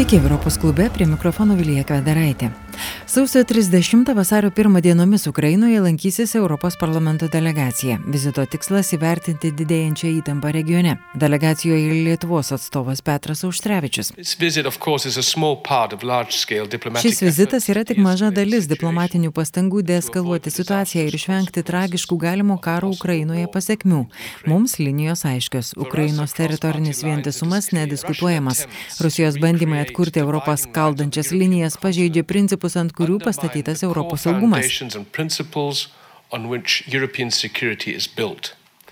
Sveiki, Europos klube prie mikrofono Vilija Kvedaraitė. Sausio 30 vasario 1 dienomis Ukrainoje lankysis Europos parlamento delegacija. Vizito tikslas įvertinti didėjančią įtampą regione. Delegacijoje Lietuvos atstovas Petras Auštrevičius. Šis vizitas yra tik maža dalis diplomatinių pastangų deeskaluoti situaciją ir išvengti tragiškų galimo karo Ukrainoje pasiekmių. Mums linijos aiškios. Ukrainos teritorinis vientisumas nediskutuojamas. Rusijos bandymai atkurti Europos kaldančias linijas pažeidžia principus, ant kurių pastatytas Europos saugumas.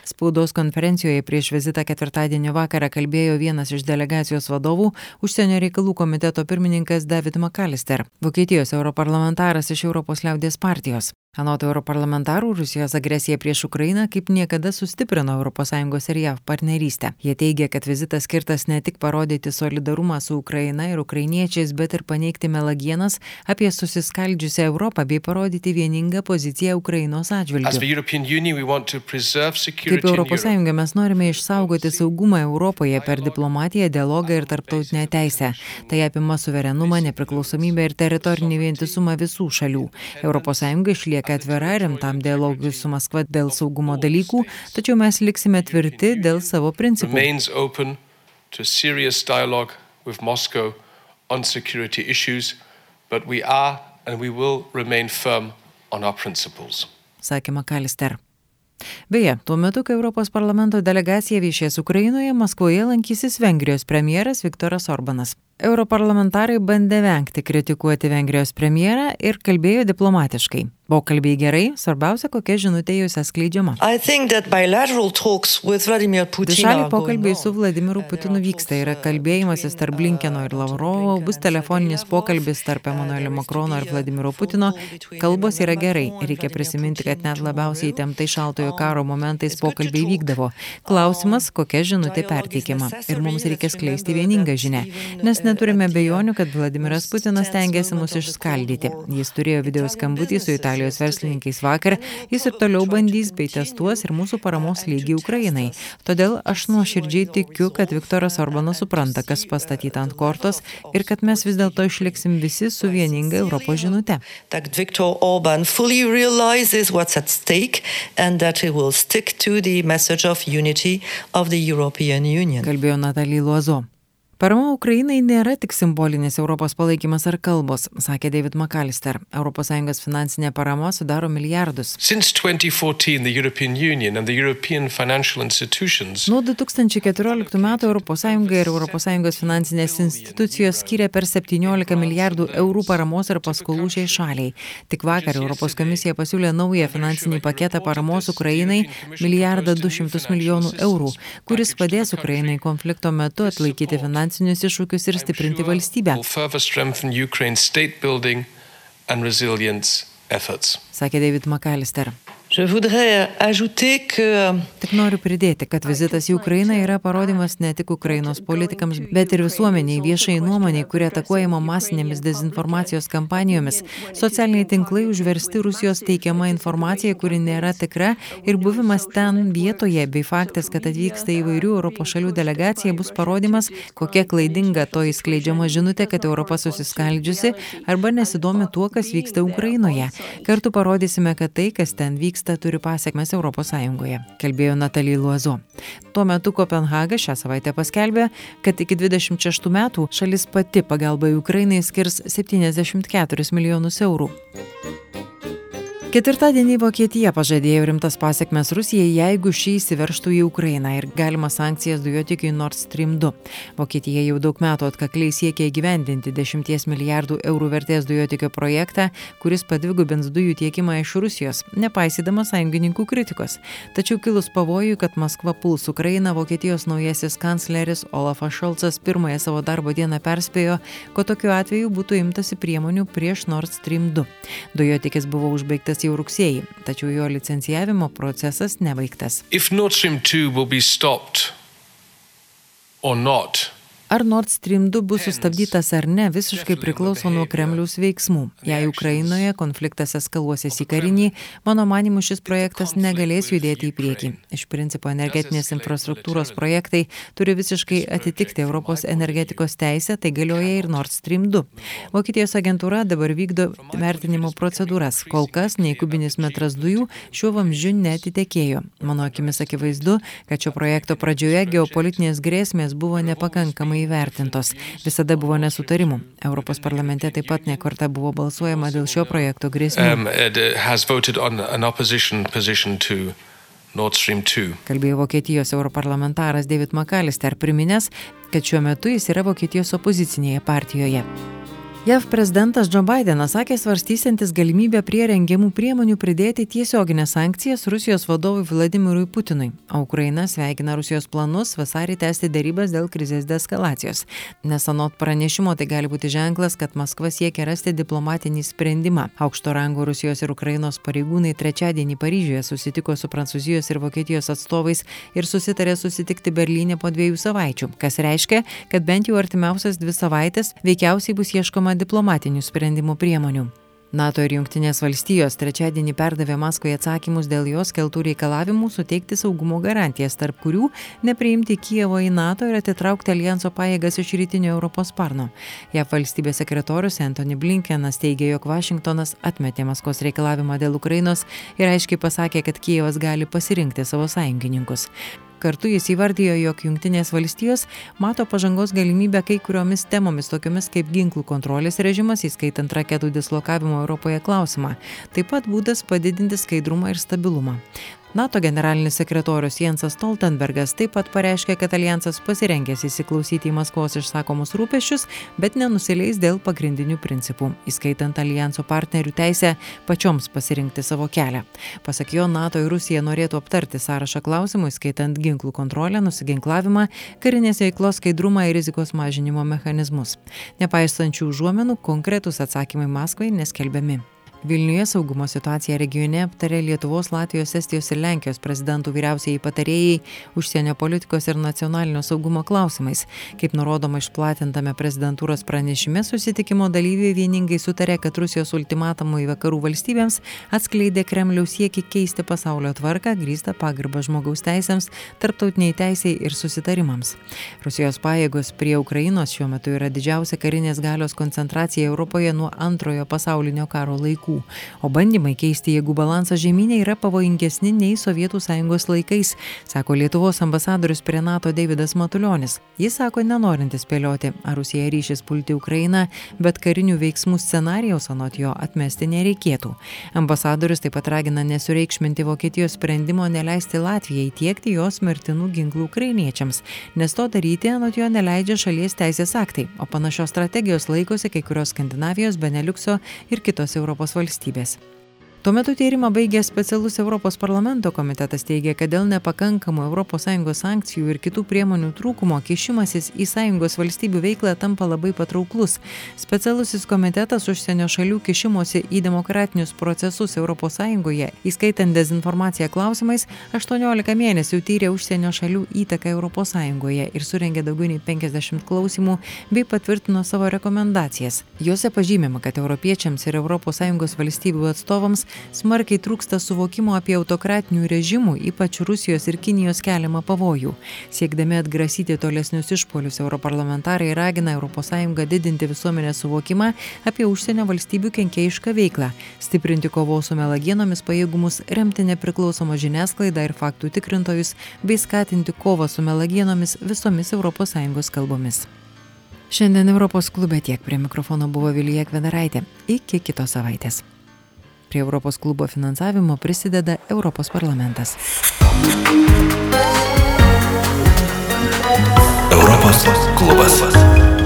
Spaudos konferencijoje prieš vizitą ketvirtadienio vakarą kalbėjo vienas iš delegacijos vadovų, užsienio reikalų komiteto pirmininkas David McAllister, Vokietijos europarlamentaras iš Europos liaudės partijos. Anot europarlamentarų, Rusijos agresija prieš Ukrainą kaip niekada sustiprino ES ir JAV partnerystę. Jie teigia, kad vizitas skirtas ne tik parodyti solidarumą su Ukraina ir ukrainiečiais, bet ir paneigti melagienas apie susiskaldžiusią Europą bei parodyti vieningą poziciją Ukrainos atžvilgiu. Kaip ES mes norime išsaugoti saugumą Europoje per diplomatiją, dialogą ir tarptautinę teisę. Tai apima suverenumą, nepriklausomybę ir teritorinį vientisumą visų šalių. ES išlieka lieka atvira rimtam dialogui su Maskva dėl saugumo dalykų, tačiau mes liksime tvirti dėl savo principų. But we are and we will remain firm on our principles. Sakė Makalister. Beje, tuo metu, kai Europos parlamento delegacija viešės Ukrainoje, Maskvoje lankysis Vengrijos premjeras Viktoras Orbanas. Europarlamentarai bandė vengti kritikuoti Vengrijos premjerą ir kalbėjo diplomatiškai. Pokalbiai gerai, svarbiausia, kokia žinutė juose skleidžiama. Dvišaliai pokalbiai su Vladimiru Putinu vyksta, yra kalbėjimasis tarp Blinkeno ir Lavrovo, bus telefoninis pokalbis tarp Emanuelio Makrono ir Vladimiro Putino. Kalbos yra gerai, reikia prisiminti, kad net labiausiai įtemptai šaltojo karo momentais pokalbiai vykdavo. Klausimas, kokia žinutė perteikiama. Ir mums reikia skleisti vieningą žinę, nes neturime bejonių, kad Vladimiras Putinas tengiasi mus išskaldyti. Jis turėjo video skambutį su Italijos verslininkais vakar, jis ir toliau bandys bei testuos ir mūsų paramos lygį Ukrainai. Todėl aš nuoširdžiai tikiu, kad Viktoras Orbanas supranta, kas pastatyta ant kortos ir kad mes vis dėlto išliksim visi su vieninga Europos žinute. Viktor Orban fully realizes what's at stake and that he will stick to the message of unity of the European Union. Kalbėjo Natalija Luozo. Parama Ukrainai nėra tik simbolinis Europos palaikymas ar kalbos, sakė David McAllister. ES finansinė parama sudaro milijardus. Nuo 2014 metų ES ir ES finansinės institucijos skiria per 17 milijardų eurų paramos ir paskolų šiai šaliai. Tik vakar Europos komisija pasiūlė naują finansinį paketą paramos Ukrainai milijardą 200 milijonų eurų, kuris padės Ukrainai konflikto metu atlaikyti finansinį finansinius iššūkius ir stiprinti valstybę. Sakė David McAllister. Tik noriu pridėti, kad vizitas į Ukrainą yra parodimas ne tik Ukrainos politikams, bet ir visuomeniai, viešai nuomoniai, kurie atakuojama masinėmis dezinformacijos kampanijomis. Socialiniai tinklai užversti Rusijos teikiama informacija, kuri nėra tikra ir buvimas ten vietoje, bei faktas, kad atvyksta įvairių Europos šalių delegacija, bus parodimas, kokia klaidinga to įskleidžiama žinutė, kad Europa susiskaldžiusi arba nesidomi tuo, kas vyksta Ukrainoje. Kartu parodysime, kad tai, kas ten vyksta, vyksta, turi pasiekmes ES, kalbėjo Natalija Luozo. Tuo metu Kopenhaga šią savaitę paskelbė, kad iki 26 metų šalis pati pagalbai Ukrainai skirs 74 milijonus eurų. Ketvirtadienį Vokietija pažadėjo rimtas pasiekmes Rusijai, jeigu šį įsiverštų į Ukrainą ir galimas sankcijas dujotikiui Nord Stream 2. Vokietija jau daug metų atkakliai siekia įgyvendinti 10 milijardų eurų vertės dujotikio projektą, kuris padvigubins dujų tiekimą iš Rusijos, nepaisydama sąjungininkų kritikos. Tačiau kilus pavojui, kad Maskva puls Ukrainą, Vokietijos naujasis kancleris Olafas Šolcas pirmąją savo darbo dieną perspėjo, kad tokiu atveju būtų imtasi priemonių prieš Nord Stream 2. Dujotikis buvo užbaigtas pradėtas jau rugsėjį, tačiau jo licencijavimo procesas nebaigtas. If Nord Stream 2 will be stopped or not, Ar Nord Stream 2 bus sustabdytas ar ne, visiškai priklauso nuo Kremliaus veiksmų. Jei Ukrainoje konfliktas eskaluosis į karinį, mano manimu šis projektas negalės judėti į priekį. Iš principo energetinės infrastruktūros projektai turi visiškai atitikti Europos energetikos teisę, tai galioja ir Nord Stream 2. Vokietijos agentūra dabar vykdo vertinimo procedūras. Kol kas nei kubinis metras dujų šiuo vamzdžiu netitekėjo. Mano akimis akivaizdu, kad šio projekto pradžioje geopolitinės grėsmės buvo nepakankamai tinkamai įvertintos. Visada buvo nesutarimų. Europos parlamente taip pat nekarta buvo balsuojama dėl šio projekto grėsmų. Um, Kalbėjo Vokietijos europarlamentaras David McAllister, priminęs, kad šiuo metu jis yra Vokietijos opozicinėje partijoje. Jav prezidentas džo baidenas sakė svarstysiantis galimybę prie rengiamų priemonių pridėti tiesiogines sankcijas rusijos vadovui vladimirui putinui. O ukraina sveikina rusijos planus vasarį tęsti derybas dėl krizės deeskalacijos. Nes anot pranešimo tai gali būti ženklas kad maskva siekia rasti diplomatinį sprendimą. Aukšto rango rusijos ir ukrainos pareigūnai trečiadienį paryžiuje susitiko su prancūzijos ir vokietijos atstovais ir susitarė susitikti berlyne po dviejų savaičių kas reiškia kad bent jau artimiausias dvi savaites veikiausiai bus ieškoma diplomatinių sprendimų priemonių. NATO ir Junktinės valstijos trečiadienį perdavė Maskvai atsakymus dėl jos keltų reikalavimų suteikti saugumo garantijas, tarp kurių nepriimti Kievo į NATO ir atitraukti alijanso pajėgas iš rytinio Europos sparno. JAV valstybės sekretorius Anthony Blinkenas teigė, jog Vašingtonas atmetė Maskvos reikalavimą dėl Ukrainos ir aiškiai pasakė, kad Kievas gali pasirinkti savo sąjungininkus. Kartu jis įvardijo, jog Junktinės valstijos mato pažangos galimybę kai kuriomis temomis, tokiomis kaip ginklų kontrolės režimas, įskaitant raketų dislokavimo Europoje klausimą. Taip pat būdas padidinti skaidrumą ir stabilumą nato generalinis sekretorius jensas stoltenbergas taip pat pareiškė kad aljansas pasirengęs įsiklausyti į maskvos išsakomus rūpesčius bet nenusileis dėl pagrindinių principų įskaitant aljanso partnerių teisę pačioms pasirinkti savo kelią. Pasak jo nato ir rusija norėtų aptarti sąrašą klausimų įskaitant ginklų kontrolę nusiginklavimą karinės veiklos skaidrumą ir rizikos mažinimo mechanizmus. Nepaisant šių užuominų konkretūs atsakymai maskvai neskelbiami vilniuje saugumo situaciją regione aptarė lietuvos latvijos estijos ir lenkijos prezidentų vyriausieji patarėjai užsienio politikos ir nacionalinio saugumo klausimais. Kaip nurodoma išplatintame prezidentūros pranešime susitikimo dalyviai vieningai sutarė kad rusijos ultimatumai vakarų valstybėms atskleidė kremliaus siekį keisti pasaulio tvarką grįstą pagarba žmogaus teisėms tarptautinei teisei ir susitarimams. Rusijos pajėgos prie ukrainos šiuo metu yra didžiausia karinės galios koncentracija europoje nuo antrojo pasaulinio karo laikų laikų. O bandymai keisti jėgų balansą žemyne yra pavojingesni nei sovietų sąjungos laikais sako lietuvos ambasadorius prie nato deividas matulionis. Jis sako nenorintis spėlioti ar rusija ryšis pulti ukrainą bet karinių veiksmų scenarijaus anot jo atmesti nereikėtų. Ambasadorius taip pat ragina nesureikšminti vokietijos sprendimo neleisti latvijai tiekti jos mirtinų ginklų ukrainiečiams nes to daryti anot jo neleidžia šalies teisės aktai o panašios strategijos laikosi kai kurios skandinavijos beneliukso ir kitos europos valstybės tuo metu tyrimą baigęs specialus europos parlamento komitetas teigia kad dėl nepakankamų europos sąjungos sankcijų ir kitų priemonių trūkumo kišimasis į sąjungos valstybių veiklą tampa labai patrauklus. Specialusis komitetas užsienio šalių kišimosi į demokratinius procesus europos sąjungoje įskaitant dezinformaciją klausimais aštuoniolika mėnesių tyrė užsienio šalių įtaką europos sąjungoje ir surengė daugiau nei penkiasdešimt klausymų bei patvirtino savo rekomendacijas. Jose pažymima kad europiečiams ir europos sąjungos valstybių atstovams smarkiai trūksta suvokimo apie autokratinių režimų ypač rusijos ir kinijos keliamą pavojų siekdami atgrasyti tolesnius išpuolius europarlamentarai ragina sąjungą didinti visuomenės suvokimą apie užsienio valstybių kenkėjišką veiklą stiprinti kovos su melagienomis pajėgumus remti nepriklausomą žiniasklaidą ir faktų tikrintojus bei skatinti kovą su melagienomis visomis sąjungos kalbomis Šiandien Europos klube tiek prie mikrofono buvo Vilija Kvedaraitė. Iki kitos savaitės. Prie Europos klubo finansavimo prisideda Europos parlamentas. Europos klubas.